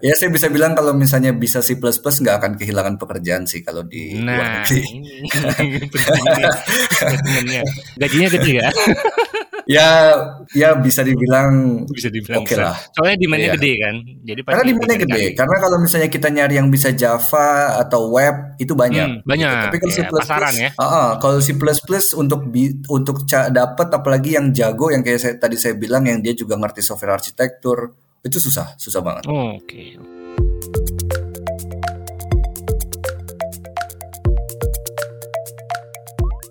Ya saya bisa bilang kalau misalnya bisa C++ nggak akan kehilangan pekerjaan sih kalau di luar Nah, negeri. ini pentingnya statementnya. Gajinya gede ya? Ya, ya bisa dibilang Bisa dibilang oke besar. lah. Soalnya demand-nya Iya. gede kan. Jadi Karena demandnya gede. dicari. Karena kalau misalnya kita nyari yang bisa Java atau web itu banyak. Hmm, banyak. Gitu. Tapi kalau Iya, C++, pasaran ya. Ah, ah, kalau C++ untuk bi- untuk dapat apalagi yang jago yang kayak saya, tadi saya bilang yang dia juga ngerti software arsitektur itu susah, susah banget. Oh, Oke.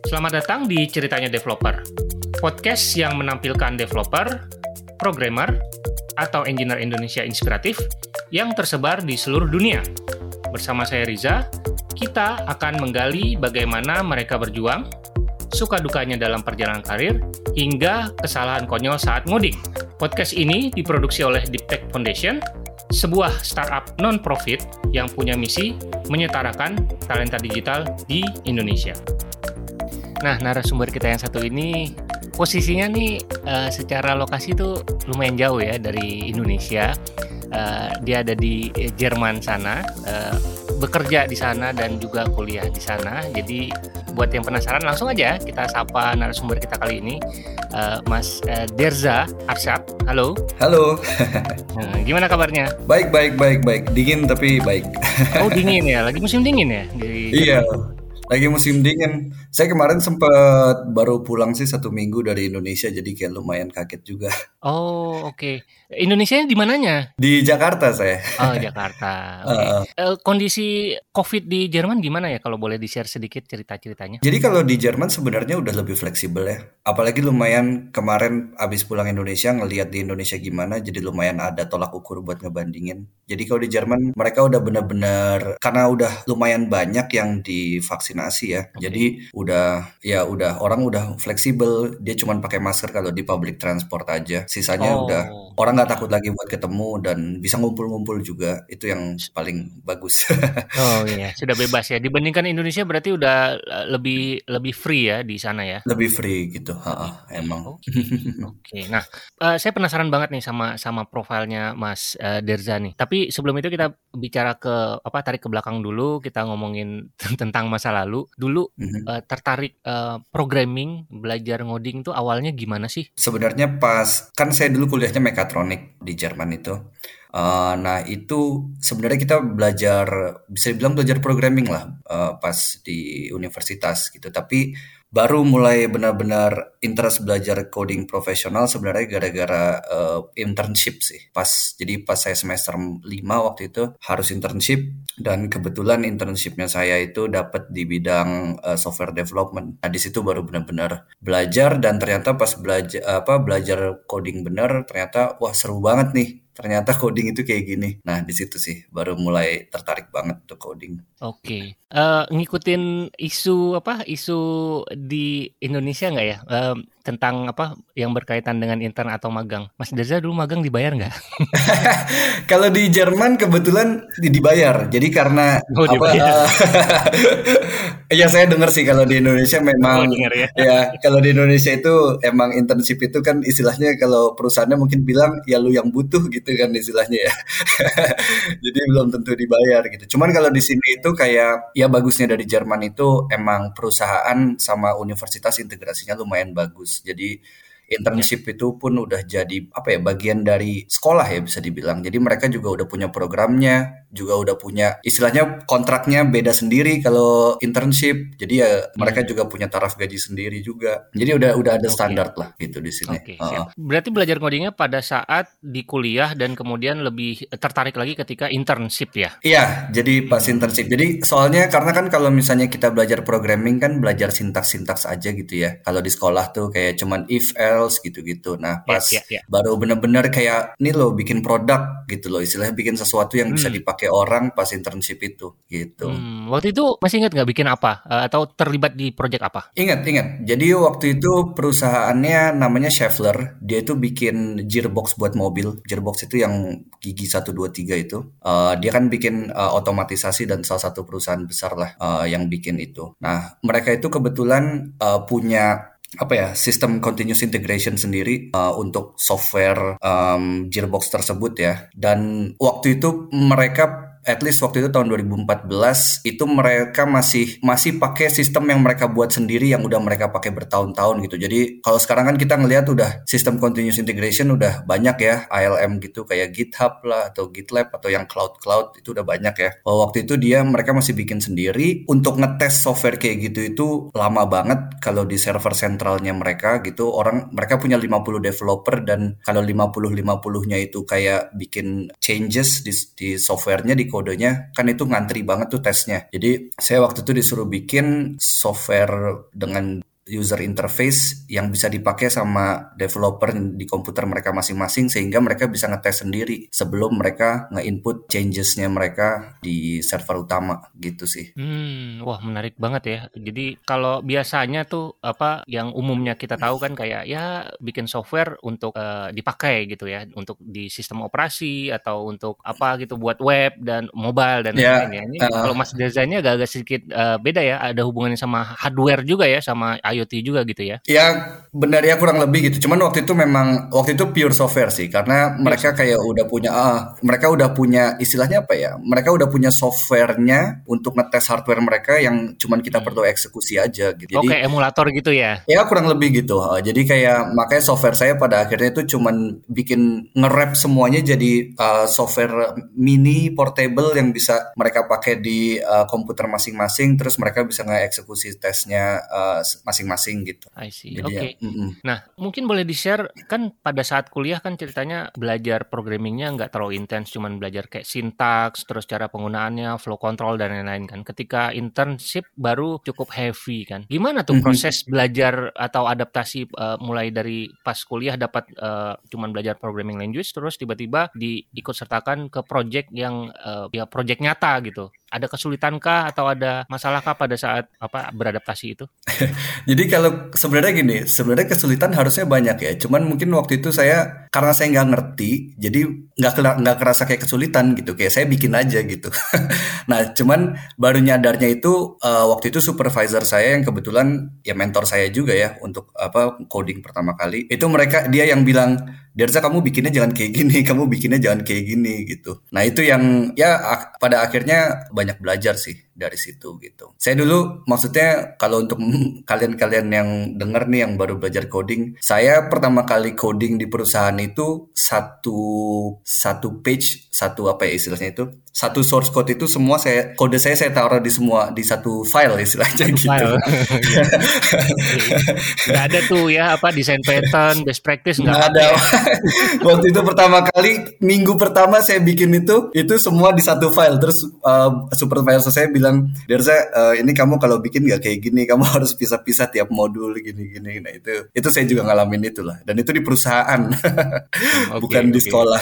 Selamat datang di Ceritanya Developer, podcast yang menampilkan developer, programmer, atau engineer Indonesia inspiratif yang tersebar di seluruh dunia. Bersama saya Riza, kita akan menggali bagaimana mereka berjuang, suka dukanya dalam perjalanan karir, hingga kesalahan konyol saat ngoding. Podcast ini diproduksi oleh Deep Tech Foundation, sebuah startup non-profit yang punya misi menyetarakan talenta digital di Indonesia. Nah, narasumber kita yang satu ini posisinya nih eh, secara lokasi tuh lumayan jauh ya dari Indonesia. Eh, dia ada di Jerman sana, eh, bekerja di sana dan juga kuliah di sana. Jadi buat yang penasaran langsung aja kita sapa narasumber kita kali ini, eh, Mas eh, Derza Arsyad. Halo, Halo, Nah, gimana kabarnya? baik baik baik baik, dingin tapi baik. Oh dingin ya, lagi musim dingin ya di Iya, lagi musim dingin. Saya kemarin sempat baru pulang sih satu minggu dari Indonesia, jadi kayak lumayan kaget juga. Oh oke, Indonesia di mananya? Di Jakarta saya. Oh Jakarta. Oke. Heeh. Eh, kondisi COVID di Jerman gimana ya kalau boleh di-share sedikit cerita-ceritanya? Jadi kalau di Jerman sebenarnya udah lebih fleksibel ya. Apalagi lumayan kemarin abis pulang Indonesia ngelihat di Indonesia gimana, jadi lumayan ada tolak ukur buat ngebandingin. Jadi kalau di Jerman mereka udah bener-bener karena udah lumayan banyak yang divaksinasi ya. Jadi udah ya udah orang udah fleksibel. Dia cuma pakai masker kalau di public transport aja. Sisanya Oh. udah orang nggak takut lagi buat ketemu dan bisa ngumpul-ngumpul juga. Itu yang paling bagus. Oh iya, sudah bebas ya. Dibandingkan Indonesia berarti udah eh, lebih lebih free ya di sana ya. Lebih free gitu. Ha, emang. Oke, Oke. Nah, eh, saya penasaran banget nih sama sama profilnya Mas eh, Derza nih. Tapi sebelum itu kita bicara ke apa tarik ke belakang dulu. Kita ngomongin tentang masa lalu. Dulu Mhm. eh, tertarik eh, programming, belajar ngoding tuh awalnya gimana sih? Sebenarnya pas kan saya dulu kuliahnya mekatronik di Jerman itu. Eh, nah itu sebenarnya kita belajar bisa dibilang belajar programming lah eh, pas di universitas gitu. Tapi baru mulai benar-benar interest belajar coding profesional sebenarnya gara-gara eh, internship sih. Pas jadi pas saya semester 5 waktu itu harus internship dan kebetulan internshipnya saya itu dapat di bidang eh, software development. Nah di situ baru benar-benar belajar dan ternyata pas belajar apa belajar coding bener ternyata wah seru banget nih. Ternyata coding itu kayak gini. Nah di situ sih baru mulai tertarik banget untuk coding. Oke, Eh, ngikutin isu apa isu di Indonesia nggak ya Eh, tentang apa yang berkaitan dengan intern atau magang? Mas Derza dulu magang dibayar nggak? Kalau di Jerman kebetulan di- dibayar. Jadi karena Oh, apa? dibayar. ya saya dengar sih kalau di Indonesia Oh, memang dengar ya. ya kalau di Indonesia itu emang internship itu kan istilahnya kalau perusahaannya mungkin bilang ya lu yang butuh gitu kan istilahnya ya. Jadi belum tentu dibayar gitu. Cuman kalau di sini itu kayak ya bagusnya dari Jerman itu emang perusahaan sama universitas integrasinya lumayan bagus. Jadi internship itu pun udah jadi apa ya bagian dari sekolah ya bisa dibilang. Jadi mereka juga udah punya programnya, juga udah punya istilahnya kontraknya beda sendiri kalau internship. Jadi ya mereka juga punya taraf gaji sendiri juga. Jadi udah udah ada standar lah gitu di sini. Oke, Heeh. siap. Berarti belajar codingnya pada saat di kuliah dan kemudian lebih tertarik lagi ketika internship ya? Iya, jadi pas internship. Jadi soalnya karena kan kalau misalnya kita belajar programming kan belajar sintaks-sintaks aja gitu ya. Kalau di sekolah tuh kayak cuman if else gitu-gitu. Nah, Ya, pas ya, ya. baru bener-bener kayak nih loh bikin produk gitu loh. Istilahnya bikin sesuatu yang bisa Hmm. dipakai orang pas internship itu gitu. Hmm, waktu itu masih ingat nggak bikin apa Eh, atau terlibat di project apa? Ingat, ingat. Jadi waktu itu perusahaannya namanya Schaeffler. Dia itu bikin gearbox buat mobil. Gearbox itu yang gigi 1, 2, 3 itu. Eh, dia kan bikin eh, otomatisasi dan salah satu perusahaan besar lah eh, yang bikin itu. Nah, mereka itu kebetulan eh, punya apa ya sistem continuous integration sendiri uh, untuk software um, Gearbox tersebut ya. Dan waktu itu mereka at least waktu itu tahun 2014 itu mereka masih masih pakai sistem yang mereka buat sendiri yang udah mereka pakai bertahun-tahun gitu. Jadi kalau sekarang kan kita ngelihat udah sistem continuous integration udah banyak ya ALM gitu kayak GitHub lah atau GitLab atau yang cloud cloud itu udah banyak ya. Kalau waktu itu dia mereka masih bikin sendiri untuk ngetes software kayak gitu itu lama banget kalau di server sentralnya mereka gitu orang mereka punya 50 developer dan kalau 50 50-nya itu kayak bikin changes di, di softwarenya di kodenya kan itu ngantri banget tuh tesnya. Jadi saya waktu itu disuruh bikin software dengan user interface yang bisa dipakai sama developer di komputer mereka masing-masing sehingga mereka bisa ngetes sendiri sebelum mereka nge-input changesnya mereka di server utama gitu sih. Hmm, wah menarik banget ya. Jadi kalau biasanya tuh apa yang umumnya kita tahu kan kayak ya bikin software untuk uh, dipakai gitu ya, untuk di sistem operasi atau untuk apa gitu buat web dan mobile dan ya, lain-lain ya. Ini uh, kalau Mas desainnya agak-agak sedikit uh, beda ya, ada hubungannya sama hardware juga ya sama IoT juga gitu ya? Ya benar ya kurang lebih gitu. Cuman waktu itu memang waktu itu pure software sih karena mereka kayak udah punya uh, mereka udah punya istilahnya apa ya? Mereka udah punya softwarenya untuk ngetes hardware mereka yang cuman kita perlu hmm. eksekusi aja gitu. Jadi Oke, emulator gitu ya? Ya kurang lebih gitu. Uh, jadi kayak makanya software saya pada akhirnya itu cuman bikin nge semuanya jadi uh, software mini portable yang bisa mereka pakai di uh, komputer masing-masing terus mereka bisa nge-eksekusi tesnya uh, masing-masing masing gitu. I see. Oke. Okay. Ya, mm -mm. Nah, mungkin boleh di-share kan pada saat kuliah kan ceritanya belajar programmingnya nggak terlalu intens, cuman belajar kayak sintaks, terus cara penggunaannya, flow control dan lain-lain kan. Ketika internship baru cukup heavy kan. Gimana tuh mm -hmm. proses belajar atau adaptasi uh, mulai dari pas kuliah dapat uh, cuman belajar programming language terus tiba-tiba diikut sertakan ke project yang uh, ya project nyata gitu ada kesulitankah atau ada masalahkah pada saat apa beradaptasi itu? Jadi kalau sebenarnya gini, sebenarnya kesulitan harusnya banyak ya. Cuman mungkin waktu itu saya karena saya nggak ngerti, jadi nggak nggak kerasa kayak kesulitan gitu. Kayak saya bikin aja gitu. nah, cuman baru nyadarnya itu uh, waktu itu supervisor saya yang kebetulan ya mentor saya juga ya untuk apa coding pertama kali. Itu mereka dia yang bilang Derza kamu bikinnya jangan kayak gini, kamu bikinnya jangan kayak gini gitu. Nah itu yang ya pada akhirnya banyak belajar sih dari situ gitu. Saya dulu maksudnya kalau untuk kalian-kalian yang dengar nih yang baru belajar coding, saya pertama kali coding di perusahaan itu satu satu page, satu apa ya istilahnya itu, satu source code itu semua saya kode saya saya taruh di semua di satu file istilahnya satu gitu. File. gak ada tuh ya apa desain pattern, best practice nggak ada. Ya. Waktu itu pertama kali minggu pertama saya bikin itu itu semua di satu file terus uh, supervisor saya bilang Derza uh, ini kamu kalau bikin nggak kayak gini kamu harus pisah-pisah tiap modul gini-gini nah itu itu saya juga ngalamin itulah dan itu di perusahaan okay, bukan okay. di sekolah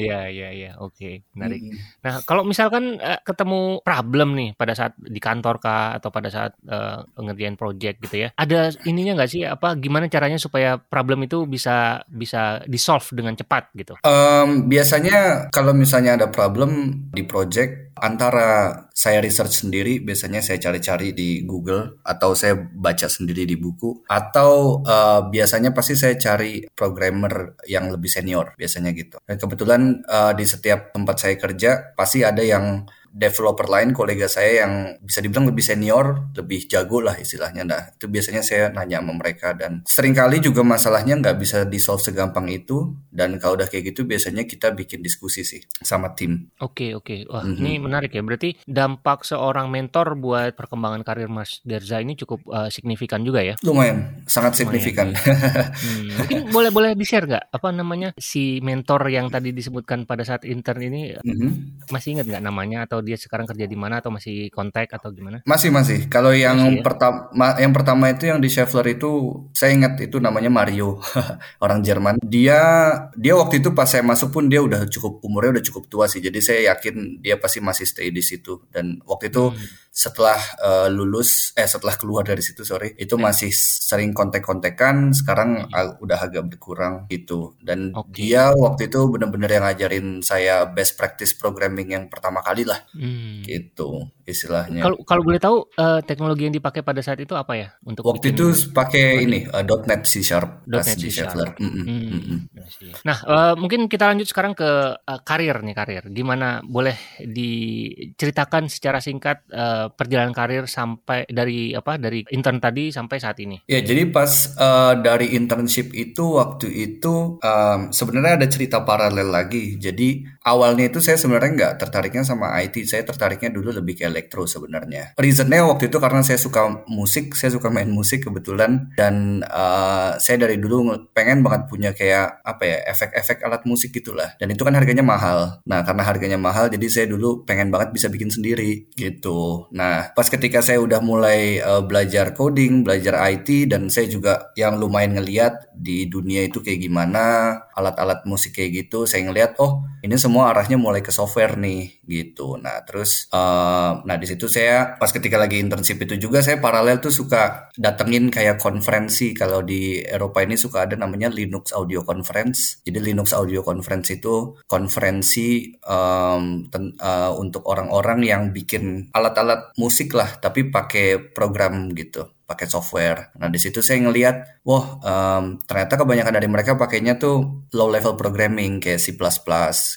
iya iya iya. Oke menarik. Hmm. nah kalau misalkan uh, ketemu problem nih pada saat di kantor kah atau pada saat uh, ngerjain project gitu ya ada ininya nggak sih? Apa gimana caranya supaya problem itu bisa bisa di solve dengan cepat gitu? Um, biasanya kalau misalnya ada problem di project antara saya research sendiri biasanya saya cari-cari di Google atau saya baca sendiri di buku atau uh, biasanya pasti saya cari programmer yang lebih senior biasanya gitu. Dan kebetulan uh, di setiap tempat saya kerja pasti ada yang developer lain kolega saya yang bisa dibilang lebih senior, lebih jago lah istilahnya. Nah, itu biasanya saya nanya sama mereka dan sering kali juga masalahnya nggak bisa di solve segampang itu dan kalau udah kayak gitu biasanya kita bikin diskusi sih sama tim. Oke, oke. Wah, mm -hmm. ini menarik ya. Berarti dampak seorang mentor buat perkembangan karir Mas Derza ini cukup uh, signifikan juga ya? Lumayan, sangat Lumayan, signifikan. Ya. hmm, mungkin boleh boleh di-share nggak apa namanya si mentor yang tadi disebutkan pada saat intern ini mm -hmm. masih ingat nggak namanya atau dia sekarang kerja di mana atau masih kontak atau gimana? Masih masih. Kalau yang ya? pertama yang pertama itu yang di Schaeffler itu saya ingat itu namanya Mario orang Jerman. Dia dia waktu itu pas saya masuk pun dia udah cukup umurnya udah cukup tua sih. Jadi saya yakin dia pasti masih stay di situ dan waktu itu hmm setelah uh, lulus eh setelah keluar dari situ sorry itu yeah. masih sering kontek-kontekan sekarang uh, udah agak berkurang gitu dan okay. dia waktu itu benar-benar yang ngajarin saya best practice programming yang pertama kali lah hmm. gitu istilahnya. Kalau kalau boleh tahu uh, teknologi yang dipakai pada saat itu apa ya untuk waktu itu pakai ini uh, .NET C Sharp .NET C Sharp. Mm -mm, mm -mm. Nah uh, mungkin kita lanjut sekarang ke uh, karir nih karir. Gimana boleh diceritakan secara singkat uh, perjalanan karir sampai dari apa dari intern tadi sampai saat ini? Ya jadi pas uh, dari internship itu waktu itu um, sebenarnya ada cerita paralel lagi. Jadi awalnya itu saya sebenarnya nggak tertariknya sama IT. Saya tertariknya dulu lebih ke elektro sebenarnya. Reasonnya waktu itu karena saya suka musik, saya suka main musik kebetulan dan uh, saya dari dulu pengen banget punya kayak apa ya efek-efek alat musik gitulah. Dan itu kan harganya mahal. Nah karena harganya mahal jadi saya dulu pengen banget bisa bikin sendiri gitu. Nah pas ketika saya udah mulai uh, belajar coding, belajar IT dan saya juga yang lumayan ngeliat di dunia itu kayak gimana alat-alat musik kayak gitu, saya ngeliat oh ini semua arahnya mulai ke software nih gitu. Nah terus uh, Nah di situ saya pas ketika lagi internship itu juga saya paralel tuh suka datengin kayak konferensi kalau di Eropa ini suka ada namanya Linux Audio Conference. Jadi Linux Audio Conference itu konferensi um, uh, untuk orang-orang yang bikin alat-alat musik lah tapi pakai program gitu pakai software. Nah di situ saya ngelihat, wah um, ternyata kebanyakan dari mereka pakainya tuh low level programming kayak C++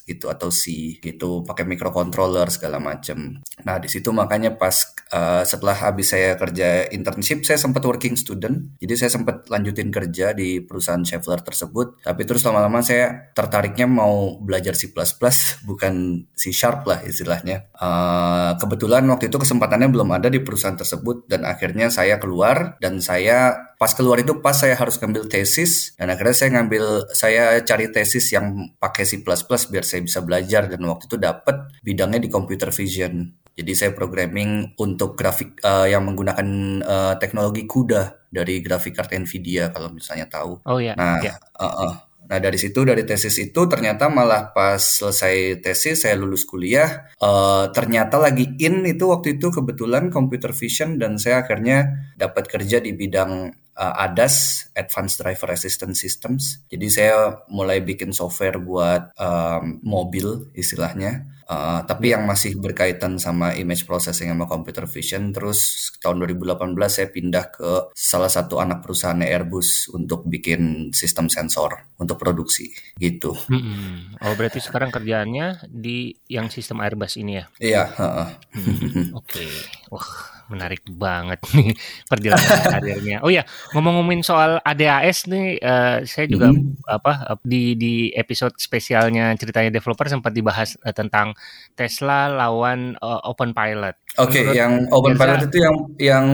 gitu atau C gitu, pakai microcontroller segala macem. Nah di situ makanya pas uh, setelah habis saya kerja internship, saya sempat working student. Jadi saya sempat lanjutin kerja di perusahaan Schaeffler tersebut. Tapi terus lama-lama saya tertariknya mau belajar C++ bukan C Sharp lah istilahnya. Uh, kebetulan waktu itu kesempatannya belum ada di perusahaan tersebut dan akhirnya saya keluar keluar dan saya pas keluar itu pas saya harus ngambil tesis dan akhirnya saya ngambil saya cari tesis yang pakai C++ biar saya bisa belajar dan waktu itu dapat bidangnya di computer vision. Jadi saya programming untuk grafik uh, yang menggunakan uh, teknologi CUDA dari grafik card Nvidia kalau misalnya tahu. Oh iya. Nah, yeah. uh, uh, Nah dari situ dari tesis itu ternyata malah pas selesai tesis saya lulus kuliah uh, ternyata lagi in itu waktu itu kebetulan computer vision dan saya akhirnya dapat kerja di bidang uh, ADAS Advanced Driver Assistance Systems. Jadi saya mulai bikin software buat um, mobil istilahnya Uh, tapi yang masih berkaitan sama image processing sama computer vision. Terus tahun 2018 saya pindah ke salah satu anak perusahaan Airbus untuk bikin sistem sensor untuk produksi gitu. Hmm. Oh berarti sekarang kerjaannya di yang sistem Airbus ini ya? Iya. Uh, uh. hmm. Oke. Okay. Wah menarik banget nih perjalanan karirnya. Oh ya, ngomong-ngomongin soal ADAS nih, uh, saya juga mm-hmm. apa di di episode spesialnya ceritanya developer sempat dibahas uh, tentang Tesla lawan uh, Open Pilot. Oke, okay, yang Open Pilot itu yang yang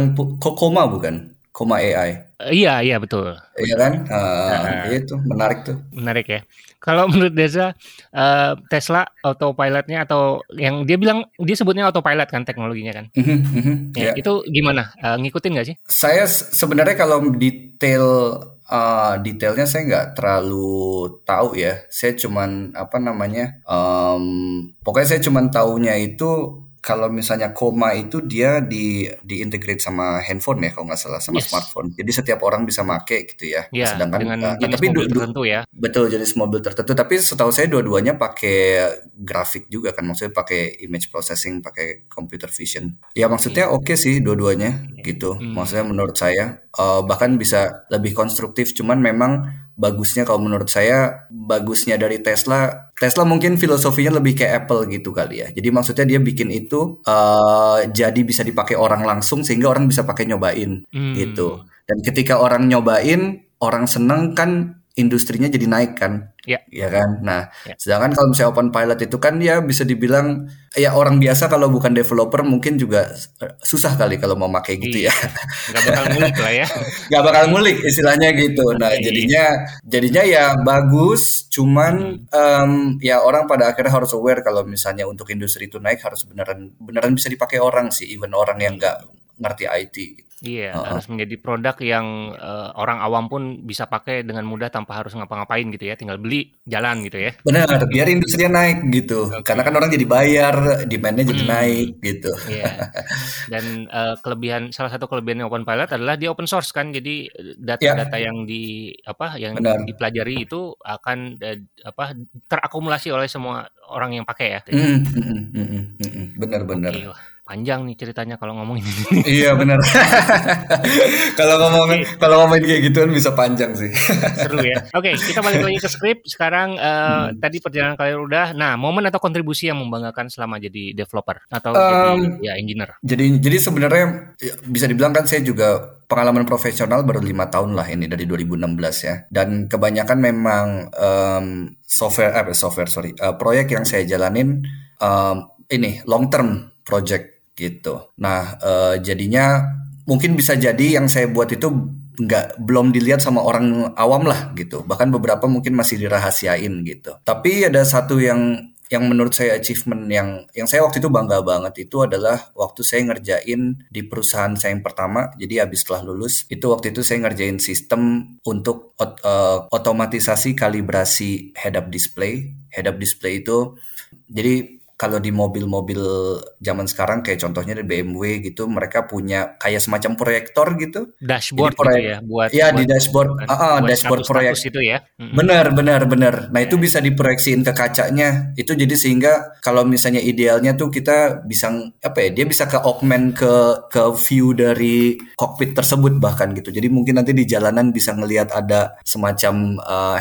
Kokoma bukan? Koma AI. Uh, iya, iya betul. Iya kan? Uh, uh, itu menarik tuh. Menarik ya. Kalau menurut Deza, uh, Tesla autopilotnya atau yang dia bilang dia sebutnya autopilot kan teknologinya kan? Mm -hmm, ya, yeah. Itu gimana? Uh, ngikutin nggak sih? Saya sebenarnya kalau detail uh, detailnya saya nggak terlalu tahu ya. Saya cuman apa namanya? Um, pokoknya saya cuman taunya itu kalau misalnya koma itu dia di di integrate sama handphone ya kalau nggak salah sama yes. smartphone. Jadi setiap orang bisa make gitu ya. ya Sedangkan dengan uh, jenis tapi mobil tertentu ya. Betul jenis mobil tertentu. Tapi setahu saya dua-duanya pakai grafik juga kan, maksudnya pakai image processing, pakai computer vision. Ya maksudnya oke okay sih dua-duanya gitu. Hmm. Maksudnya menurut saya uh, bahkan bisa lebih konstruktif. Cuman memang bagusnya kalau menurut saya bagusnya dari Tesla Tesla mungkin filosofinya lebih kayak Apple gitu kali ya jadi maksudnya dia bikin itu uh, jadi bisa dipakai orang langsung sehingga orang bisa pakai nyobain hmm. gitu dan ketika orang nyobain orang seneng kan industrinya jadi naik kan Ya. ya kan. Nah, ya. sedangkan kalau misalnya open pilot itu kan ya bisa dibilang ya orang biasa kalau bukan developer mungkin juga susah kali kalau mau pakai gitu ya. Gak bakal ngulik lah ya. Gak bakal ngulik istilahnya gitu. Nah, iya. jadinya jadinya ya bagus, cuman um, ya orang pada akhirnya harus aware kalau misalnya untuk industri itu naik harus beneran beneran bisa dipakai orang sih, even orang yang nggak ngerti IT. Iya, uh -uh. harus menjadi produk yang uh, orang awam pun bisa pakai dengan mudah tanpa harus ngapa-ngapain gitu ya, tinggal beli, jalan gitu ya. Benar, biar industrinya naik gitu. Okay. Karena kan orang jadi bayar, demandnya jadi hmm. naik gitu. Iya. Dan uh, kelebihan salah satu kelebihan Open Pilot adalah dia open source kan, jadi data-data ya. yang di apa yang Benar. dipelajari itu akan uh, apa terakumulasi oleh semua orang yang pakai ya. Mm, mm, mm, mm, mm, benar-benar. Okay panjang nih ceritanya kalau ngomongin iya benar. Kalau ngomongin okay. kalau ngomongin kayak gituan bisa panjang sih. Seru ya. Oke okay, kita balik lagi ke skrip sekarang uh, hmm. tadi perjalanan kalian udah. Nah momen atau kontribusi yang membanggakan selama jadi developer atau um, jadi ya engineer? jadi jadi sebenarnya ya, bisa dibilang kan saya juga pengalaman profesional baru lima tahun lah ini dari 2016 ya. Dan kebanyakan memang um, software eh software sorry uh, proyek yang saya jalanin um, ini long term project gitu. Nah, uh, jadinya mungkin bisa jadi yang saya buat itu nggak belum dilihat sama orang awam lah gitu. Bahkan beberapa mungkin masih dirahasiain gitu. Tapi ada satu yang yang menurut saya achievement yang yang saya waktu itu bangga banget itu adalah waktu saya ngerjain di perusahaan saya yang pertama jadi habis setelah lulus itu waktu itu saya ngerjain sistem untuk ot, uh, otomatisasi kalibrasi head up display head up display itu jadi kalau di mobil-mobil zaman sekarang kayak contohnya di BMW gitu mereka punya kayak semacam proyektor gitu. Dashboard proyek, gitu ya buat ya buat, di dashboard uh, uh, dashboard proyek. itu ya. Benar benar benar. Nah itu iya. bisa diproyeksiin ke kacanya. Itu jadi sehingga kalau misalnya idealnya tuh kita bisa apa ya dia bisa ke augment ke ke view dari cockpit tersebut bahkan gitu. Jadi mungkin nanti di jalanan bisa ngelihat ada semacam uh,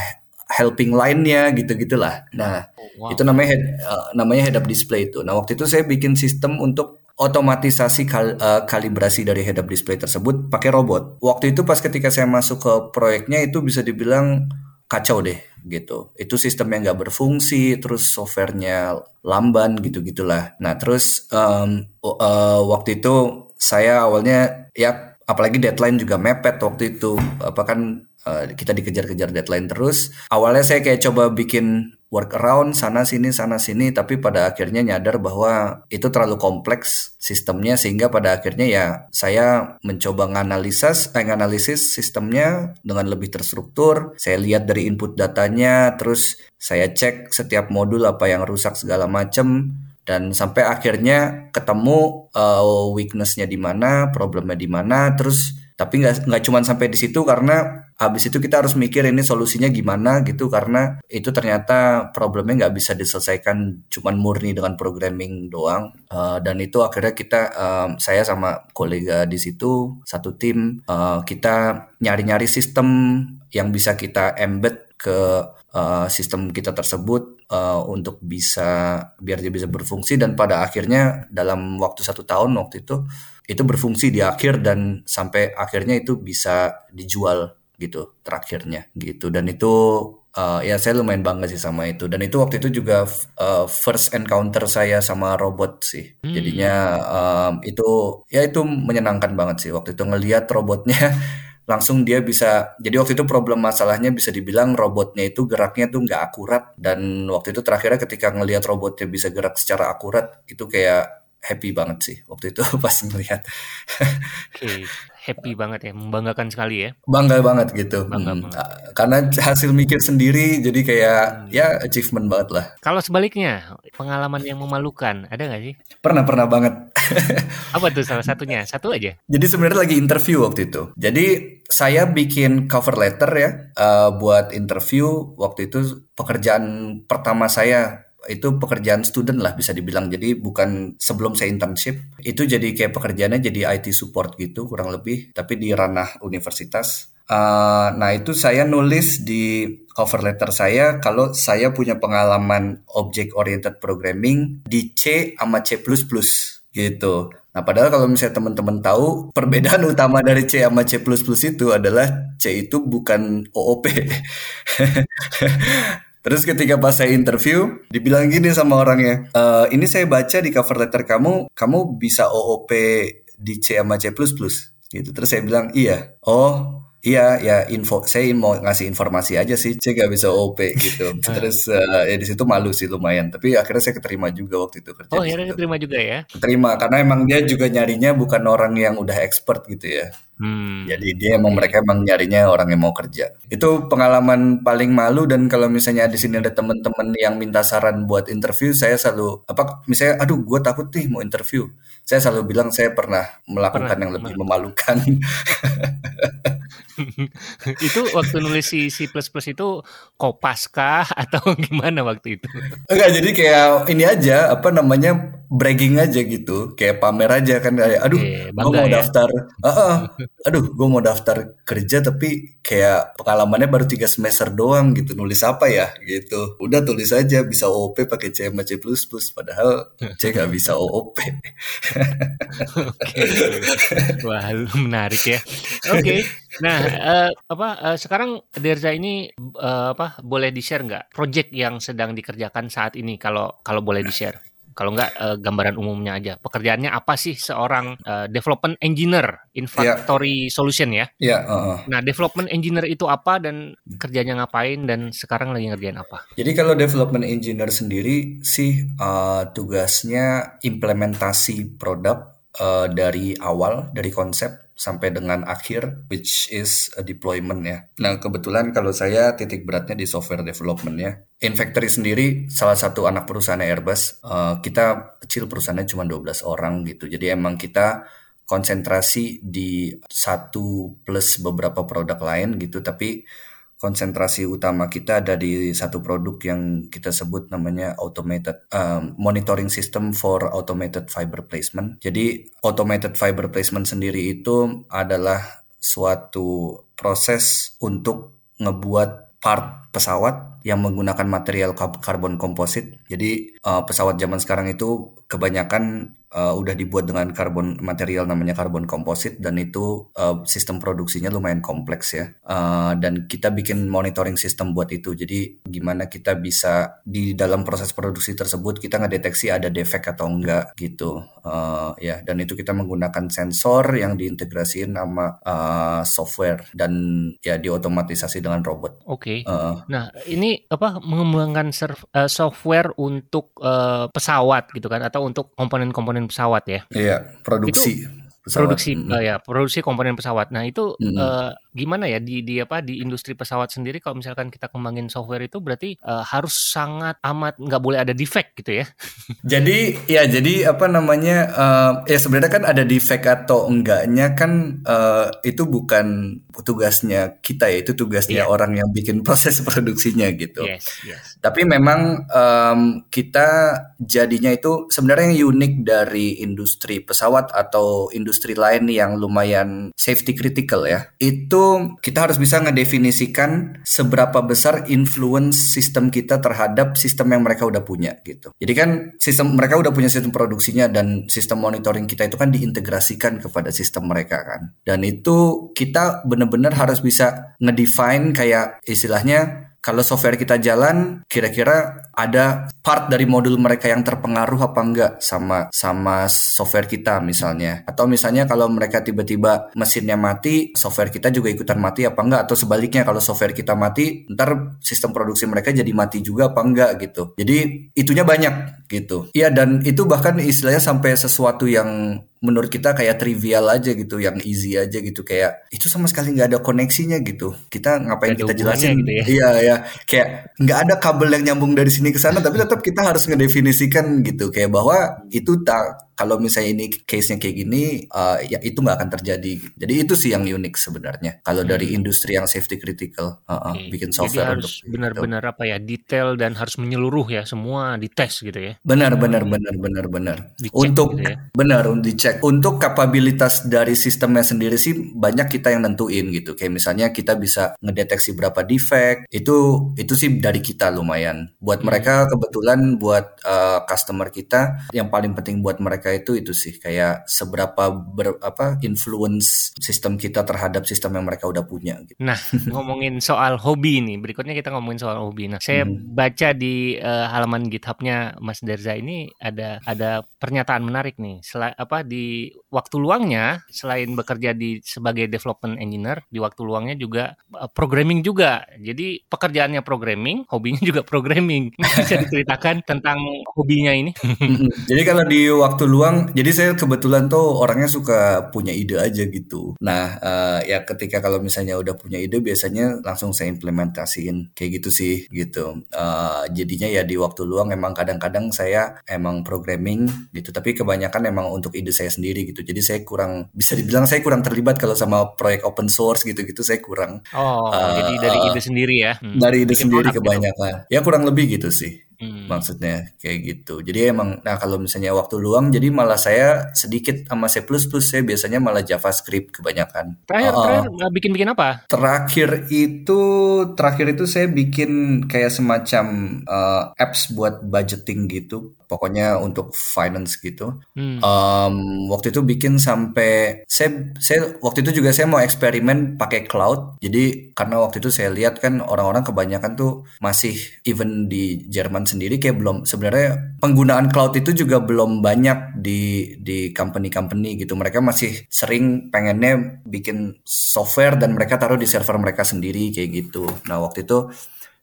helping line-nya gitu-gitulah. Nah, oh, wow. itu namanya head, uh, namanya head up display itu. Nah, waktu itu saya bikin sistem untuk otomatisasi kal uh, kalibrasi dari head up display tersebut pakai robot. Waktu itu pas ketika saya masuk ke proyeknya itu bisa dibilang kacau deh gitu. Itu sistem yang nggak berfungsi, terus softwarenya lamban gitu-gitulah. Nah, terus um, uh, waktu itu saya awalnya ya apalagi deadline juga mepet waktu itu apa kan uh, kita dikejar-kejar deadline terus. Awalnya saya kayak coba bikin workaround sana sini sana sini tapi pada akhirnya nyadar bahwa itu terlalu kompleks sistemnya sehingga pada akhirnya ya saya mencoba nganalisis eh, sistemnya dengan lebih terstruktur saya lihat dari input datanya terus saya cek setiap modul apa yang rusak segala macam dan sampai akhirnya ketemu uh, weaknessnya di mana problemnya di mana terus tapi nggak nggak cuma sampai di situ karena habis itu kita harus mikir ini solusinya gimana gitu karena itu ternyata problemnya nggak bisa diselesaikan cuma murni dengan programming doang. Uh, dan itu akhirnya kita um, saya sama kolega di situ satu tim uh, kita nyari-nyari sistem yang bisa kita embed ke uh, sistem kita tersebut uh, untuk bisa biar dia bisa berfungsi. Dan pada akhirnya dalam waktu satu tahun waktu itu itu berfungsi di akhir dan sampai akhirnya itu bisa dijual gitu terakhirnya gitu. Dan itu uh, ya saya lumayan bangga sih sama itu. Dan itu waktu itu juga uh, first encounter saya sama robot sih. Hmm. jadinya um, itu ya itu menyenangkan banget sih waktu itu ngelihat robotnya. Langsung dia bisa jadi waktu itu problem masalahnya bisa dibilang robotnya itu geraknya tuh nggak akurat. Dan waktu itu terakhirnya ketika ngelihat robotnya bisa gerak secara akurat itu kayak happy banget sih waktu itu pas melihat. okay. happy banget ya, membanggakan sekali ya. Bangga banget gitu. Bangga hmm. banget. Karena hasil mikir sendiri jadi kayak hmm. ya achievement banget lah. Kalau sebaliknya, pengalaman yang memalukan ada nggak sih? Pernah pernah banget. Apa tuh salah satunya? Satu aja. Jadi sebenarnya lagi interview waktu itu. Jadi saya bikin cover letter ya uh, buat interview waktu itu pekerjaan pertama saya itu pekerjaan student lah bisa dibilang. Jadi bukan sebelum saya internship, itu jadi kayak pekerjaannya jadi IT support gitu kurang lebih, tapi di ranah universitas. Uh, nah itu saya nulis di cover letter saya kalau saya punya pengalaman object oriented programming di C sama C++ gitu. Nah, padahal kalau misalnya teman-teman tahu, perbedaan utama dari C sama C++ itu adalah C itu bukan OOP. Terus ketika pas saya interview, dibilang gini sama orangnya, e, ini saya baca di cover letter kamu, kamu bisa OOP di C sama C++. Gitu. Terus saya bilang, iya. Oh, Iya, ya info. Saya mau ngasih informasi aja sih, saya nggak bisa OP gitu. Terus uh, ya di situ malu sih lumayan. Tapi akhirnya saya keterima juga waktu itu kerja. Oh, akhirnya keterima juga ya? Keterima karena emang dia juga nyarinya bukan orang yang udah expert gitu ya. Hmm. Jadi dia emang mereka emang nyarinya orang yang mau kerja. Itu pengalaman paling malu dan kalau misalnya di sini ada teman-teman yang minta saran buat interview, saya selalu apa misalnya aduh gue takut nih mau interview. Saya selalu bilang saya pernah melakukan pernah. yang lebih memalukan. itu waktu nulis si C++ itu kopas kah atau gimana waktu itu? Enggak, jadi kayak ini aja apa namanya bragging aja gitu, kayak pamer aja kan kayak aduh, e, gue mau ya? daftar. Uh -uh, aduh, gue mau daftar kerja tapi kayak pengalamannya baru tiga semester doang gitu, nulis apa ya gitu. Udah tulis aja bisa OOP pakai C sama C++, padahal C nggak bisa OOP. Oke, wah menarik ya. Oke, okay. Nah uh, apa uh, sekarang Derza ini uh, apa boleh di share nggak project yang sedang dikerjakan saat ini kalau kalau boleh di share? Kalau nggak uh, gambaran umumnya aja. Pekerjaannya apa sih seorang uh, development engineer in yeah. solution ya? Iya. Yeah, uh, uh. Nah, development engineer itu apa dan kerjanya ngapain dan sekarang lagi ngerjain apa? Jadi kalau development engineer sendiri sih uh, tugasnya implementasi produk uh, dari awal dari konsep sampai dengan akhir which is a deployment ya. Nah, kebetulan kalau saya titik beratnya di software development ya. Infactory sendiri salah satu anak perusahaan Airbus. Uh, kita kecil perusahaannya cuma 12 orang gitu. Jadi emang kita konsentrasi di satu plus beberapa produk lain gitu tapi konsentrasi utama kita ada di satu produk yang kita sebut namanya automated um, monitoring system for automated fiber placement. Jadi automated fiber placement sendiri itu adalah suatu proses untuk ngebuat part pesawat yang menggunakan material karbon komposit. Jadi uh, pesawat zaman sekarang itu kebanyakan uh, udah dibuat dengan karbon material namanya karbon komposit dan itu uh, sistem produksinya lumayan kompleks ya uh, dan kita bikin monitoring sistem buat itu jadi gimana kita bisa di dalam proses produksi tersebut kita ngedeteksi ada defek atau enggak gitu uh, ya dan itu kita menggunakan sensor yang diintegrasiin sama uh, software dan ya diotomatisasi dengan robot. Oke. Okay. Uh, nah ini apa mengembangkan uh, software untuk uh, pesawat gitu kan atau untuk komponen-komponen pesawat ya. Iya, produksi. Itu, pesawat. Produksi uh, ya, produksi komponen pesawat. Nah, itu mm. uh, gimana ya di di apa di industri pesawat sendiri kalau misalkan kita kembangin software itu berarti uh, harus sangat amat nggak boleh ada defect gitu ya. jadi ya jadi apa namanya uh, ya sebenarnya kan ada defect atau enggaknya kan uh, itu bukan tugasnya kita ya, itu tugasnya yeah. orang yang bikin proses produksinya gitu. Yes, yes. Tapi memang um, kita jadinya itu sebenarnya yang unik dari industri pesawat atau industri industri lain yang lumayan safety critical ya, itu kita harus bisa ngedefinisikan seberapa besar influence sistem kita terhadap sistem yang mereka udah punya gitu. Jadi kan sistem mereka udah punya sistem produksinya dan sistem monitoring kita itu kan diintegrasikan kepada sistem mereka kan. Dan itu kita benar-benar harus bisa ngedefine kayak istilahnya kalau software kita jalan, kira-kira ada part dari modul mereka yang terpengaruh apa enggak sama sama software kita misalnya. Atau misalnya kalau mereka tiba-tiba mesinnya mati, software kita juga ikutan mati apa enggak atau sebaliknya kalau software kita mati, ntar sistem produksi mereka jadi mati juga apa enggak gitu. Jadi itunya banyak gitu. Iya dan itu bahkan istilahnya sampai sesuatu yang menurut kita kayak trivial aja gitu, yang easy aja gitu kayak itu sama sekali nggak ada koneksinya gitu. Kita ngapain kita jelasin? Gitu ya? Iya ya, kayak nggak ada kabel yang nyambung dari sini ke sana, tapi tetap kita harus ngedefinisikan gitu kayak bahwa itu tak kalau misalnya ini case-nya kayak gini uh, ya itu nggak akan terjadi jadi itu sih yang unik sebenarnya kalau hmm. dari industri yang safety critical uh, uh, okay. bikin software jadi harus benar-benar apa ya detail dan harus menyeluruh ya semua dites gitu ya benar benar benar benar benar untuk gitu ya? benar dicek untuk kapabilitas dari sistemnya sendiri sih banyak kita yang nentuin gitu kayak misalnya kita bisa ngedeteksi berapa defect itu itu sih dari kita lumayan buat hmm. Mereka kebetulan buat uh, customer kita yang paling penting buat mereka itu itu sih kayak seberapa ber, apa influence sistem kita terhadap sistem yang mereka udah punya. Gitu. Nah ngomongin soal hobi nih, berikutnya kita ngomongin soal hobi. Nah saya hmm. baca di uh, halaman GitHubnya Mas Derza ini ada ada pernyataan menarik nih. Sel apa di di waktu luangnya selain bekerja di sebagai development engineer, di waktu luangnya juga uh, programming juga. Jadi pekerjaannya programming, hobinya juga programming. Bisa diceritakan tentang hobinya ini? jadi kalau di waktu luang, jadi saya kebetulan tuh orangnya suka punya ide aja gitu. Nah, uh, ya ketika kalau misalnya udah punya ide, biasanya langsung saya implementasiin kayak gitu sih, gitu. Uh, jadinya ya di waktu luang emang kadang-kadang saya emang programming gitu, tapi kebanyakan emang untuk ide saya sendiri gitu. Jadi saya kurang bisa dibilang saya kurang terlibat kalau sama proyek open source gitu-gitu saya kurang. Oh, uh, jadi dari ide sendiri ya? Hmm. Dari ide Bikin sendiri gitu. kebanyakan. Gitu. Ya kurang lebih gitu sih. Hmm. Maksudnya kayak gitu. Jadi emang nah kalau misalnya waktu luang jadi malah saya sedikit sama C++ saya biasanya malah JavaScript kebanyakan. Terakhir uh, terakhir bikin-bikin apa? Terakhir itu terakhir itu saya bikin kayak semacam uh, apps buat budgeting gitu pokoknya untuk finance gitu. Hmm. Um, waktu itu bikin sampai saya saya waktu itu juga saya mau eksperimen pakai cloud. Jadi karena waktu itu saya lihat kan orang-orang kebanyakan tuh masih even di Jerman sendiri kayak belum sebenarnya penggunaan cloud itu juga belum banyak di di company-company gitu. Mereka masih sering pengennya bikin software dan mereka taruh di server mereka sendiri kayak gitu. Nah, waktu itu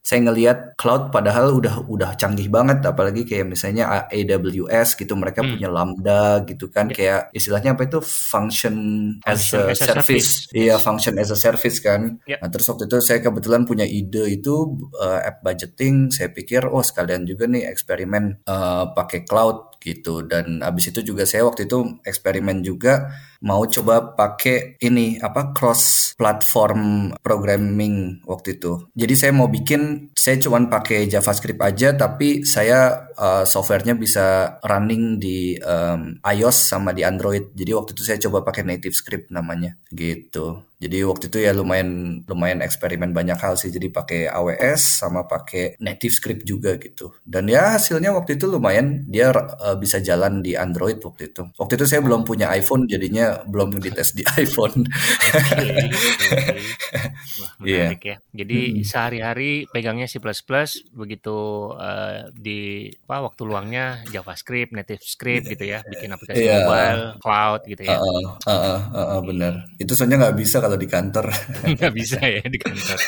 saya ngelihat cloud padahal udah udah canggih banget apalagi kayak misalnya AWS gitu mereka hmm. punya Lambda gitu kan yeah. kayak istilahnya apa itu function, function as, a, as a service. Iya, function as a service kan. Yeah. Nah, terus waktu itu saya kebetulan punya ide itu uh, app budgeting, saya pikir oh sekalian juga nih eksperimen uh, pakai cloud gitu. Dan abis itu juga saya waktu itu eksperimen juga mau coba pakai ini apa cross platform programming waktu itu. Jadi saya mau bikin saya cuma pakai JavaScript aja tapi saya uh, softwarenya bisa running di um, iOS sama di Android. Jadi waktu itu saya coba pakai native script namanya gitu jadi waktu itu ya lumayan lumayan eksperimen banyak hal sih. Jadi pakai AWS sama pakai native script juga gitu. Dan ya hasilnya waktu itu lumayan dia uh, bisa jalan di Android waktu itu. Waktu itu saya belum punya iPhone jadinya belum dites di iPhone. Okay, okay. menarik yeah. ya. Jadi hmm. sehari-hari pegangnya C++ begitu uh, di apa waktu luangnya JavaScript, native script gitu ya, bikin aplikasi yeah. mobile, cloud gitu ya. Uh, uh, uh, uh, uh, benar. Itu soalnya nggak bisa kalau kalau di kantor. Nggak bisa ya di kantor.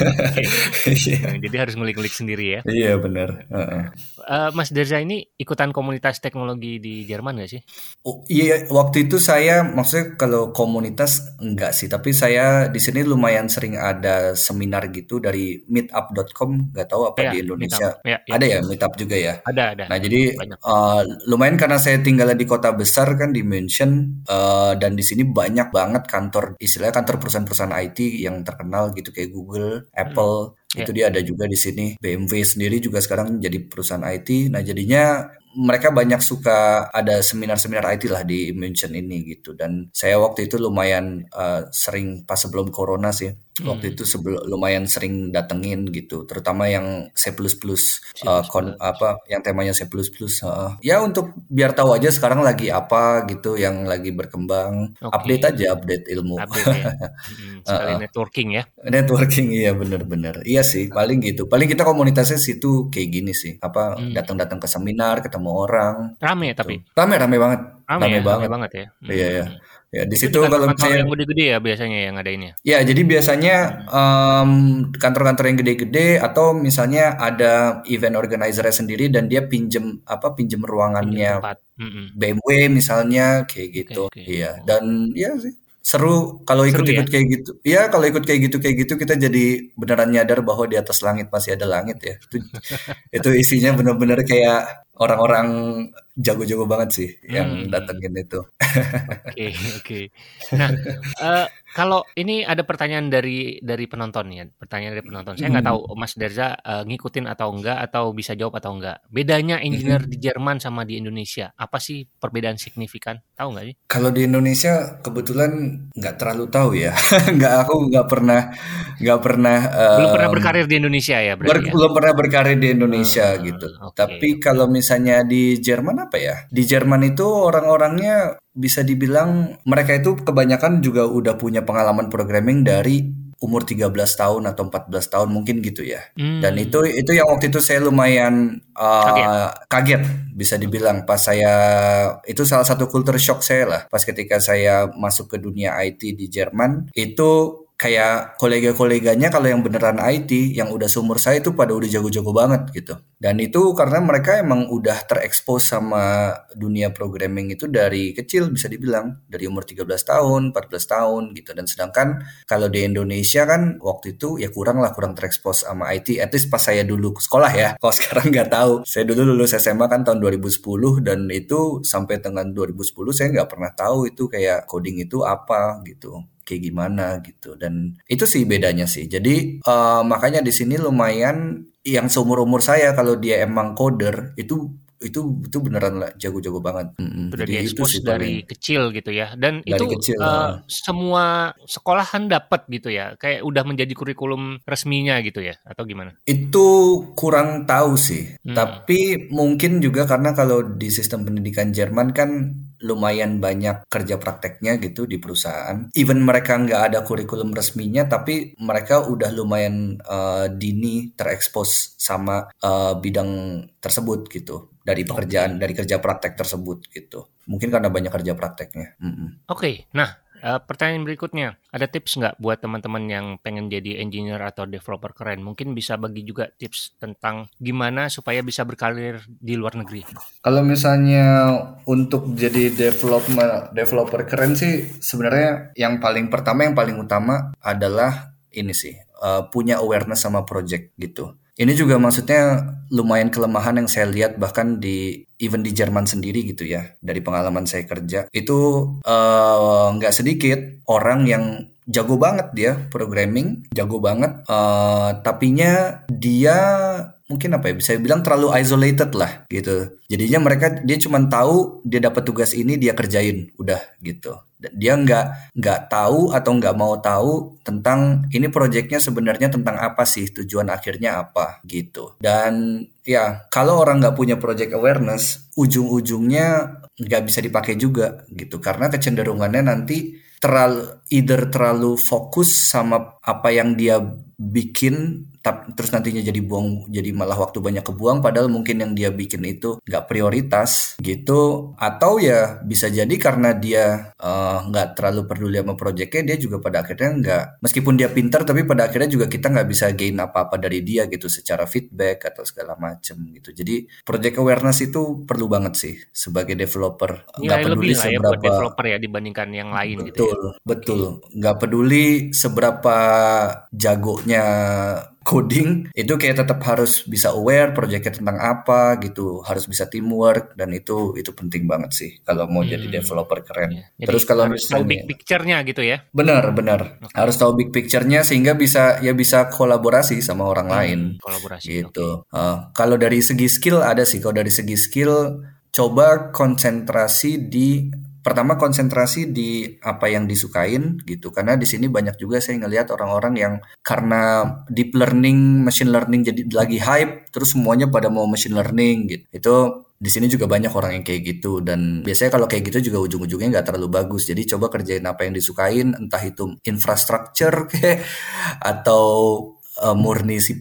Okay. Nah, jadi harus ngulik-ngulik sendiri ya. Iya benar. Uh -uh. Uh, Mas Derza ini ikutan komunitas teknologi di Jerman nggak sih? Oh, iya waktu itu saya maksudnya kalau komunitas enggak sih, tapi saya di sini lumayan sering ada seminar gitu dari meetup.com, nggak tahu apa ya, di Indonesia. Ya, ya. Ada ya meetup juga ya. Ada ada. Nah jadi uh, lumayan karena saya tinggal di kota besar kan di München uh, dan di sini banyak banget kantor istilahnya kantor perusahaan perusahaan IT yang terkenal gitu kayak Google, Apple, hmm. itu yeah. dia ada juga di sini. BMW sendiri juga sekarang jadi perusahaan IT. Nah, jadinya mereka banyak suka ada seminar-seminar IT lah di München ini gitu. Dan saya waktu itu lumayan uh, sering pas sebelum corona sih hmm. waktu itu sebelum lumayan sering datengin gitu. Terutama yang C++ uh, kon, apa yang temanya C++ uh, ya untuk biar tahu aja sekarang lagi apa gitu yang lagi berkembang. Okay. update aja update ilmu. Update ya. hmm, sekali uh, networking ya. Networking iya bener-bener iya sih paling gitu. Paling kita komunitasnya situ kayak gini sih. Apa hmm. datang-datang ke seminar ketemu ketemu orang. Rame gitu. tapi. Rame rame banget. Rame, rame ya, banget. Rame banget ya. Hmm. Iya ya. Ya di situ kalau misalnya yang gede-gede ya biasanya yang ada ini. Ya jadi biasanya um, kantor-kantor yang gede-gede atau misalnya ada event organizer sendiri dan dia pinjem apa pinjem ruangannya pinjem BMW misalnya kayak gitu. Okay, okay. Iya dan ya sih seru kalau ikut-ikut ya? kayak gitu. Iya, kalau ikut kayak gitu kayak gitu kita jadi beneran nyadar bahwa di atas langit masih ada langit ya. Itu itu isinya bener-bener kayak orang-orang jago-jago banget sih hmm. yang datengin itu. Oke, oke. Okay, Nah, uh, kalau ini ada pertanyaan dari dari penonton ya, pertanyaan dari penonton. Saya nggak hmm. tahu Mas Derza uh, ngikutin atau enggak atau bisa jawab atau enggak. Bedanya engineer hmm. di Jerman sama di Indonesia, apa sih perbedaan signifikan? Tahu nggak sih? Kalau di Indonesia kebetulan nggak terlalu tahu ya. nggak aku nggak pernah nggak pernah um, belum pernah berkarir di Indonesia ya berarti ber, ya? belum pernah berkarir di Indonesia hmm, gitu okay. tapi kalau misalnya di Jerman apa ya di Jerman itu orang-orangnya bisa dibilang mereka itu kebanyakan juga udah punya pengalaman programming dari umur 13 tahun atau 14 tahun mungkin gitu ya. Hmm. Dan itu itu yang waktu itu saya lumayan uh, kaget. kaget bisa dibilang pas saya itu salah satu culture shock saya lah pas ketika saya masuk ke dunia IT di Jerman itu kayak kolega-koleganya kalau yang beneran IT yang udah seumur saya itu pada udah jago-jago banget gitu. Dan itu karena mereka emang udah terekspos sama dunia programming itu dari kecil bisa dibilang dari umur 13 tahun, 14 tahun gitu. Dan sedangkan kalau di Indonesia kan waktu itu ya kurang lah kurang terekspos sama IT. At least pas saya dulu sekolah ya. Kalau sekarang nggak tahu. Saya dulu lulus SMA kan tahun 2010 dan itu sampai dengan 2010 saya nggak pernah tahu itu kayak coding itu apa gitu kayak gimana gitu dan itu sih bedanya sih jadi uh, makanya di sini lumayan yang seumur umur saya kalau dia emang coder itu itu itu beneran lah jago-jago banget. Mm-hmm. Udah diekspos dari paling. kecil gitu ya. Dan dari itu kecil, uh, semua sekolahan dapat gitu ya. Kayak udah menjadi kurikulum resminya gitu ya atau gimana? Itu kurang tahu sih. Hmm. Tapi mungkin juga karena kalau di sistem pendidikan Jerman kan lumayan banyak kerja prakteknya gitu di perusahaan. Even mereka nggak ada kurikulum resminya, tapi mereka udah lumayan uh, dini terekspos sama uh, bidang tersebut gitu dari pekerjaan, okay. dari kerja praktek tersebut gitu. Mungkin karena banyak kerja prakteknya. Mm -mm. Oke, okay. nah Uh, pertanyaan berikutnya, ada tips nggak buat teman-teman yang pengen jadi engineer atau developer keren? Mungkin bisa bagi juga tips tentang gimana supaya bisa berkarir di luar negeri. Kalau misalnya untuk jadi developer developer keren sih, sebenarnya yang paling pertama yang paling utama adalah ini sih uh, punya awareness sama project gitu ini juga maksudnya lumayan kelemahan yang saya lihat bahkan di even di Jerman sendiri gitu ya dari pengalaman saya kerja itu eh, nggak uh, sedikit orang yang jago banget dia programming jago banget uh, tapinya dia mungkin apa ya bisa bilang terlalu isolated lah gitu. Jadinya mereka dia cuma tahu dia dapat tugas ini dia kerjain udah gitu. Dia nggak nggak tahu atau nggak mau tahu tentang ini proyeknya sebenarnya tentang apa sih tujuan akhirnya apa gitu. Dan ya kalau orang nggak punya project awareness ujung-ujungnya nggak bisa dipakai juga gitu karena kecenderungannya nanti terlalu either terlalu fokus sama apa yang dia bikin terus nantinya jadi buang jadi malah waktu banyak kebuang padahal mungkin yang dia bikin itu nggak prioritas gitu. Atau ya bisa jadi karena dia eh, nggak uh, terlalu peduli sama proyeknya dia juga pada akhirnya nggak meskipun dia pintar tapi pada akhirnya juga kita nggak bisa gain apa-apa dari dia gitu secara feedback atau segala macam gitu. Jadi project awareness itu perlu banget sih sebagai developer. Nggak peduli lebih ya seberapa ya developer ya dibandingkan yang lain betul, gitu ya. betul nggak peduli seberapa jagonya coding itu kayak tetap harus bisa aware proyeknya tentang apa gitu harus bisa teamwork dan itu itu penting banget sih kalau mau hmm. jadi developer keren ya. Jadi terus kalau harus tahu big picture-nya gitu ya benar benar okay. harus tahu big picture-nya sehingga bisa ya bisa kolaborasi sama orang hmm, lain kolaborasi gitu okay. uh, kalau dari segi skill ada sih kalau dari segi skill coba konsentrasi di pertama konsentrasi di apa yang disukain gitu. Karena di sini banyak juga saya ngelihat orang-orang yang karena deep learning machine learning jadi lagi hype terus semuanya pada mau machine learning gitu. Itu di sini juga banyak orang yang kayak gitu. Dan biasanya kalau kayak gitu juga ujung-ujungnya nggak terlalu bagus. Jadi coba kerjain apa yang disukain entah itu infrastructure kayak atau uh, murni C++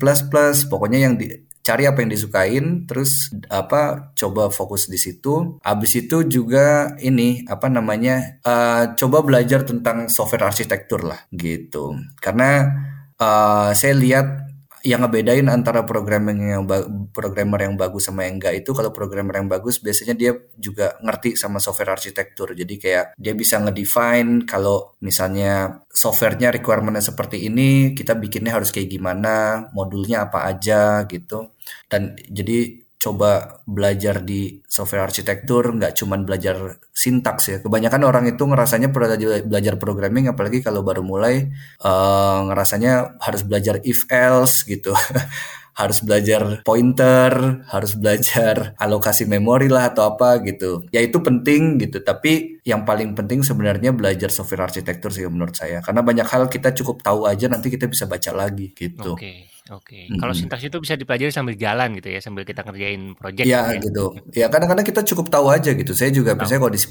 pokoknya yang di, cari apa yang disukain terus apa coba fokus di situ. Abis itu juga ini apa namanya uh, coba belajar tentang software arsitektur lah gitu. Karena uh, saya lihat yang ngebedain antara programmer yang programmer yang bagus sama yang enggak itu kalau programmer yang bagus biasanya dia juga ngerti sama software arsitektur. Jadi kayak dia bisa ngedefine kalau misalnya softwarenya requirementnya seperti ini kita bikinnya harus kayak gimana modulnya apa aja gitu. Dan jadi coba belajar di software arsitektur nggak cuman belajar sintaks ya. Kebanyakan orang itu ngerasanya belajar programming apalagi kalau baru mulai uh, ngerasanya harus belajar if else gitu harus belajar pointer, harus belajar alokasi memori lah atau apa gitu. Ya itu penting gitu, tapi yang paling penting sebenarnya belajar software arsitektur sih menurut saya. Karena banyak hal kita cukup tahu aja nanti kita bisa baca lagi gitu. Oke. Okay. Oke, okay. kalau sintaks itu bisa dipelajari sambil jalan gitu ya, sambil kita ngerjain project. Ya, ya. gitu. Ya kadang-kadang kita cukup tahu aja gitu. Saya juga oh. misalnya kalau di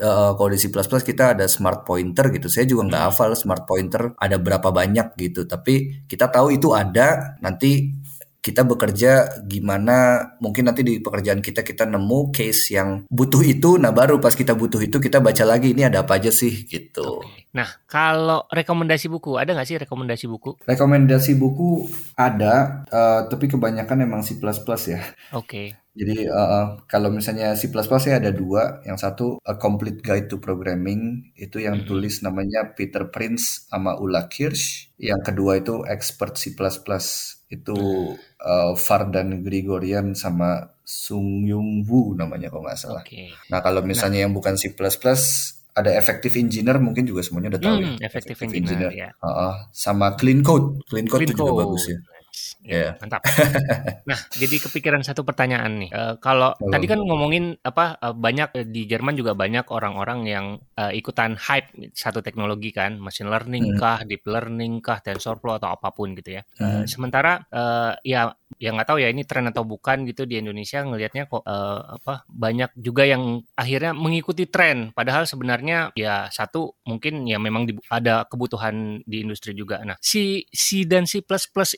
uh, kalau di C++ kita ada smart pointer gitu. Saya juga nggak hmm. hafal smart pointer ada berapa banyak gitu. Tapi kita tahu itu ada. Nanti kita bekerja gimana mungkin nanti di pekerjaan kita kita nemu case yang butuh itu nah baru pas kita butuh itu kita baca lagi ini ada apa aja sih gitu. Okay. Nah kalau rekomendasi buku ada nggak sih rekomendasi buku? Rekomendasi buku ada uh, tapi kebanyakan emang C++ ya. Oke. Okay. Jadi uh, kalau misalnya C++ ya ada dua, yang satu A Complete Guide to Programming itu yang mm -hmm. tulis namanya Peter Prince sama Ula Kirsch. Yang kedua itu Expert C++ itu uh, Fardan Grigorian sama Sung Yung Woo namanya kalau nggak salah. Okay. Nah kalau misalnya nah. yang bukan C++ ada Effective Engineer mungkin juga semuanya udah tahu hmm, ya. Effective, Effective Engineer, Engineer. Ya. Uh, sama Clean Code, Clean Code Clean itu juga bagus ya. Ya, yeah. mantap. nah, jadi kepikiran satu pertanyaan nih. Uh, kalau oh. tadi kan ngomongin apa uh, banyak di Jerman juga banyak orang-orang yang uh, ikutan hype satu teknologi kan, machine learning hmm. kah, deep learning kah, TensorFlow atau apa pun gitu ya. Uh, sementara uh, ya ya nggak tahu ya ini tren atau bukan gitu di Indonesia ngelihatnya kok uh, apa banyak juga yang akhirnya mengikuti tren padahal sebenarnya ya satu mungkin ya memang di, ada kebutuhan di industri juga. Nah, si C dan C++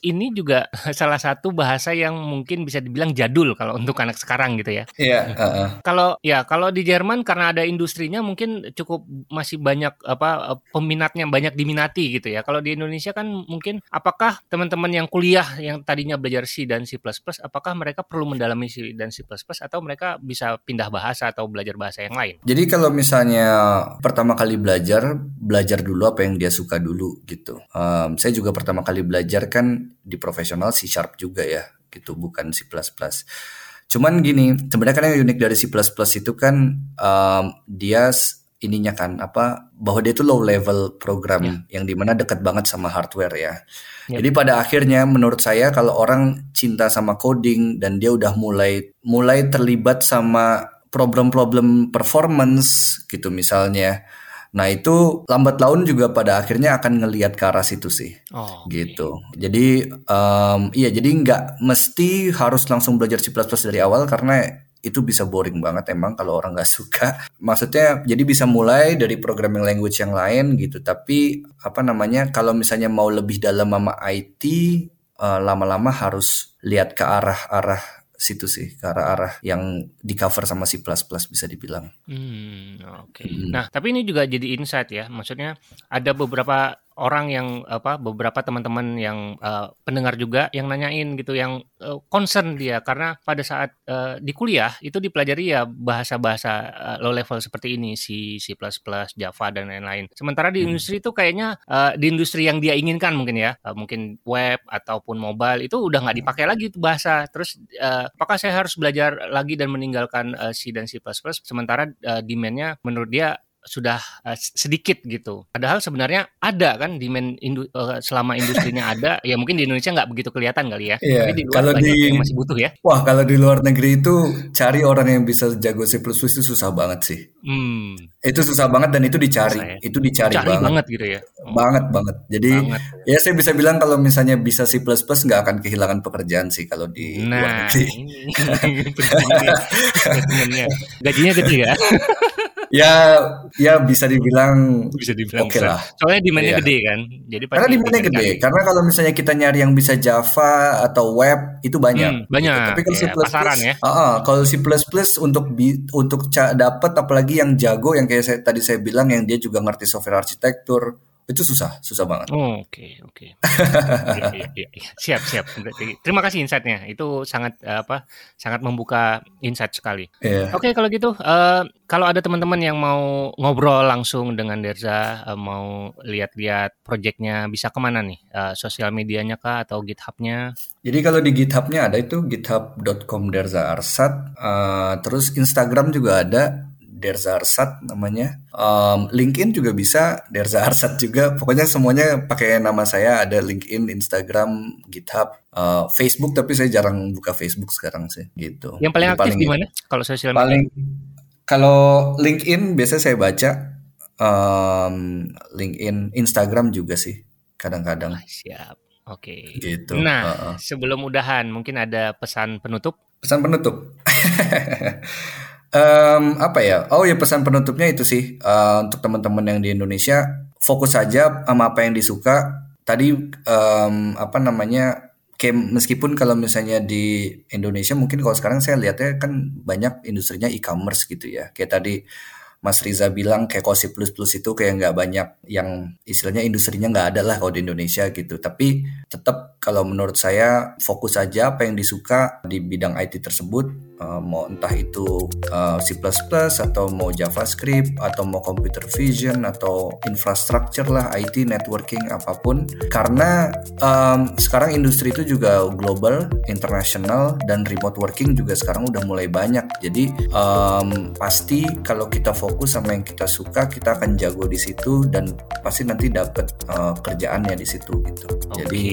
ini juga salah satu bahasa yang mungkin bisa dibilang jadul kalau untuk anak sekarang gitu ya. Iya, uh -uh. Kalau ya kalau di Jerman karena ada industrinya mungkin cukup masih banyak apa peminatnya banyak diminati gitu ya. Kalau di Indonesia kan mungkin apakah teman-teman yang kuliah yang tadinya belajar C dan dan C++, apakah mereka perlu mendalami C dan C++ atau mereka bisa pindah bahasa atau belajar bahasa yang lain? Jadi kalau misalnya pertama kali belajar, belajar dulu apa yang dia suka dulu gitu. Um, saya juga pertama kali belajar kan di profesional C Sharp juga ya, gitu bukan C++. Cuman gini, sebenarnya kan yang unik dari C++ itu kan um, dia ininya kan apa bahwa dia itu low level program yeah. yang di mana dekat banget sama hardware ya. Yeah. Jadi pada akhirnya menurut saya kalau orang cinta sama coding dan dia udah mulai mulai terlibat sama problem-problem performance gitu misalnya. Nah itu lambat laun juga pada akhirnya akan ngelihat ke arah situ sih, oh, gitu. Okay. Jadi um, iya jadi nggak mesti harus langsung belajar C++ dari awal karena itu bisa boring banget emang kalau orang nggak suka. Maksudnya jadi bisa mulai dari programming language yang lain gitu. Tapi apa namanya kalau misalnya mau lebih dalam sama IT uh, eh, lama-lama harus lihat ke arah-arah situ sih ke arah-arah yang di cover sama C++ bisa dibilang. Hmm, oke. Okay. Hmm. Nah, tapi ini juga jadi insight ya. Maksudnya ada beberapa orang yang apa beberapa teman-teman yang uh, pendengar juga yang nanyain gitu yang uh, concern dia karena pada saat uh, di kuliah itu dipelajari ya bahasa-bahasa uh, low level seperti ini C, C++, Java dan lain-lain. Sementara di hmm. industri itu kayaknya uh, di industri yang dia inginkan mungkin ya, uh, mungkin web ataupun mobile itu udah nggak dipakai lagi itu bahasa. Terus uh, apakah saya harus belajar lagi dan meninggalkan uh, C dan C++ sementara uh, demandnya menurut dia sudah uh, sedikit gitu. Padahal sebenarnya ada kan demand indu, uh, selama industrinya ada, ya mungkin di Indonesia nggak begitu kelihatan kali ya. Iya. Tapi di luar kalau di yang masih butuh ya. Wah kalau di luar negeri itu cari orang yang bisa jago C++ itu susah banget sih. Hmm. Itu susah banget dan itu dicari, ya? itu dicari Cari banget. banget gitu ya. Oh. Banget banget. Jadi banget. ya saya bisa bilang kalau misalnya bisa C++ nggak akan kehilangan pekerjaan sih kalau di nah, luar negeri. Ini. Gajinya gede ya. ya ya bisa dibilang bisa dibilang oke okay lah. Soalnya demandnya ya. gede kan. Jadi karena demandnya gede. Kan. Karena kalau misalnya kita nyari yang bisa Java atau web itu banyak. Hmm, banyak. Gitu. Tapi kalau ya, C++ pasaran ya. Uh, uh, kalau C++ untuk bi untuk dapat apalagi yang jago yang kayak saya, tadi saya bilang yang dia juga ngerti software arsitektur itu susah, susah banget. Oh, oke, oke. Iya, iya, iya, iya. Siap, siap. Terima kasih insightnya. Itu sangat uh, apa? Sangat membuka insight sekali. Yeah. Oke, okay, kalau gitu, uh, kalau ada teman-teman yang mau ngobrol langsung dengan Derza, uh, mau lihat-lihat proyeknya, bisa ke mana nih? Uh, sosial medianya kah atau GitHub-nya? Jadi kalau di GitHub-nya ada itu github.com Derza Arsat. Uh, terus Instagram juga ada Derza Arsat namanya. Um, LinkedIn juga bisa Derza Arsat juga. Pokoknya semuanya pakai nama saya. Ada LinkedIn, Instagram, GitHub, uh, Facebook. Tapi saya jarang buka Facebook sekarang sih. Gitu. Yang paling aktif di mana? Kalau sosial media? Paling kalau LinkedIn biasa saya baca. Um, LinkedIn, Instagram juga sih. Kadang-kadang. siap. Oke. Okay. Gitu. Nah, uh -uh. sebelum udahan, mungkin ada pesan penutup? Pesan penutup. um, apa ya? Oh ya pesan penutupnya itu sih uh, untuk teman-teman yang di Indonesia fokus saja sama apa yang disuka. Tadi um, apa namanya? Kayak meskipun kalau misalnya di Indonesia mungkin kalau sekarang saya lihatnya kan banyak industrinya e-commerce gitu ya. Kayak tadi Mas Riza bilang kayak kosi plus plus itu kayak nggak banyak yang istilahnya industrinya nggak ada lah kalau di Indonesia gitu. Tapi tetap kalau menurut saya fokus aja apa yang disuka di bidang IT tersebut uh, mau entah itu uh, C++ atau mau JavaScript atau mau computer vision atau infrastructure lah IT networking apa pun. Karena um, sekarang industri itu juga global internasional dan remote working juga sekarang udah mulai banyak. Jadi um, pasti kalau kita fokus sama yang kita suka kita akan jago di situ dan pasti nanti dapat uh, kerjaannya di situ gitu. Okay. jadi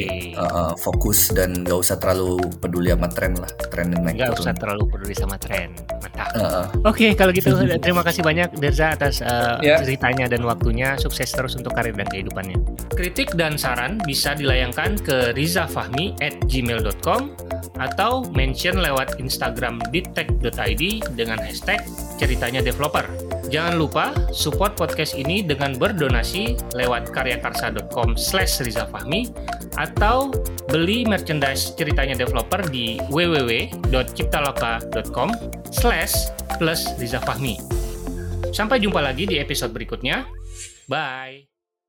uh, fokus dan gak usah terlalu peduli sama tren lah tren yang naik gak usah terlalu peduli sama tren. Mantap. Uh. Oke, okay, kalau gitu terima kasih banyak Derza atas uh, eh, yeah. ceritanya dan waktunya. Sukses terus untuk karir dan kehidupannya. Kritik dan saran bisa dilayangkan ke rizafahmi at gmail.com atau mention lewat Instagram dittech.id dengan hashtag ceritanya developer. Jangan lupa support podcast ini dengan berdonasi lewat karyakarsa.com slash rizafahmi atau beli merchandise ceritanya developer di www.ciptaloka.com slash plus rizafahmi. Sampai jumpa lagi di episode berikutnya. Bye!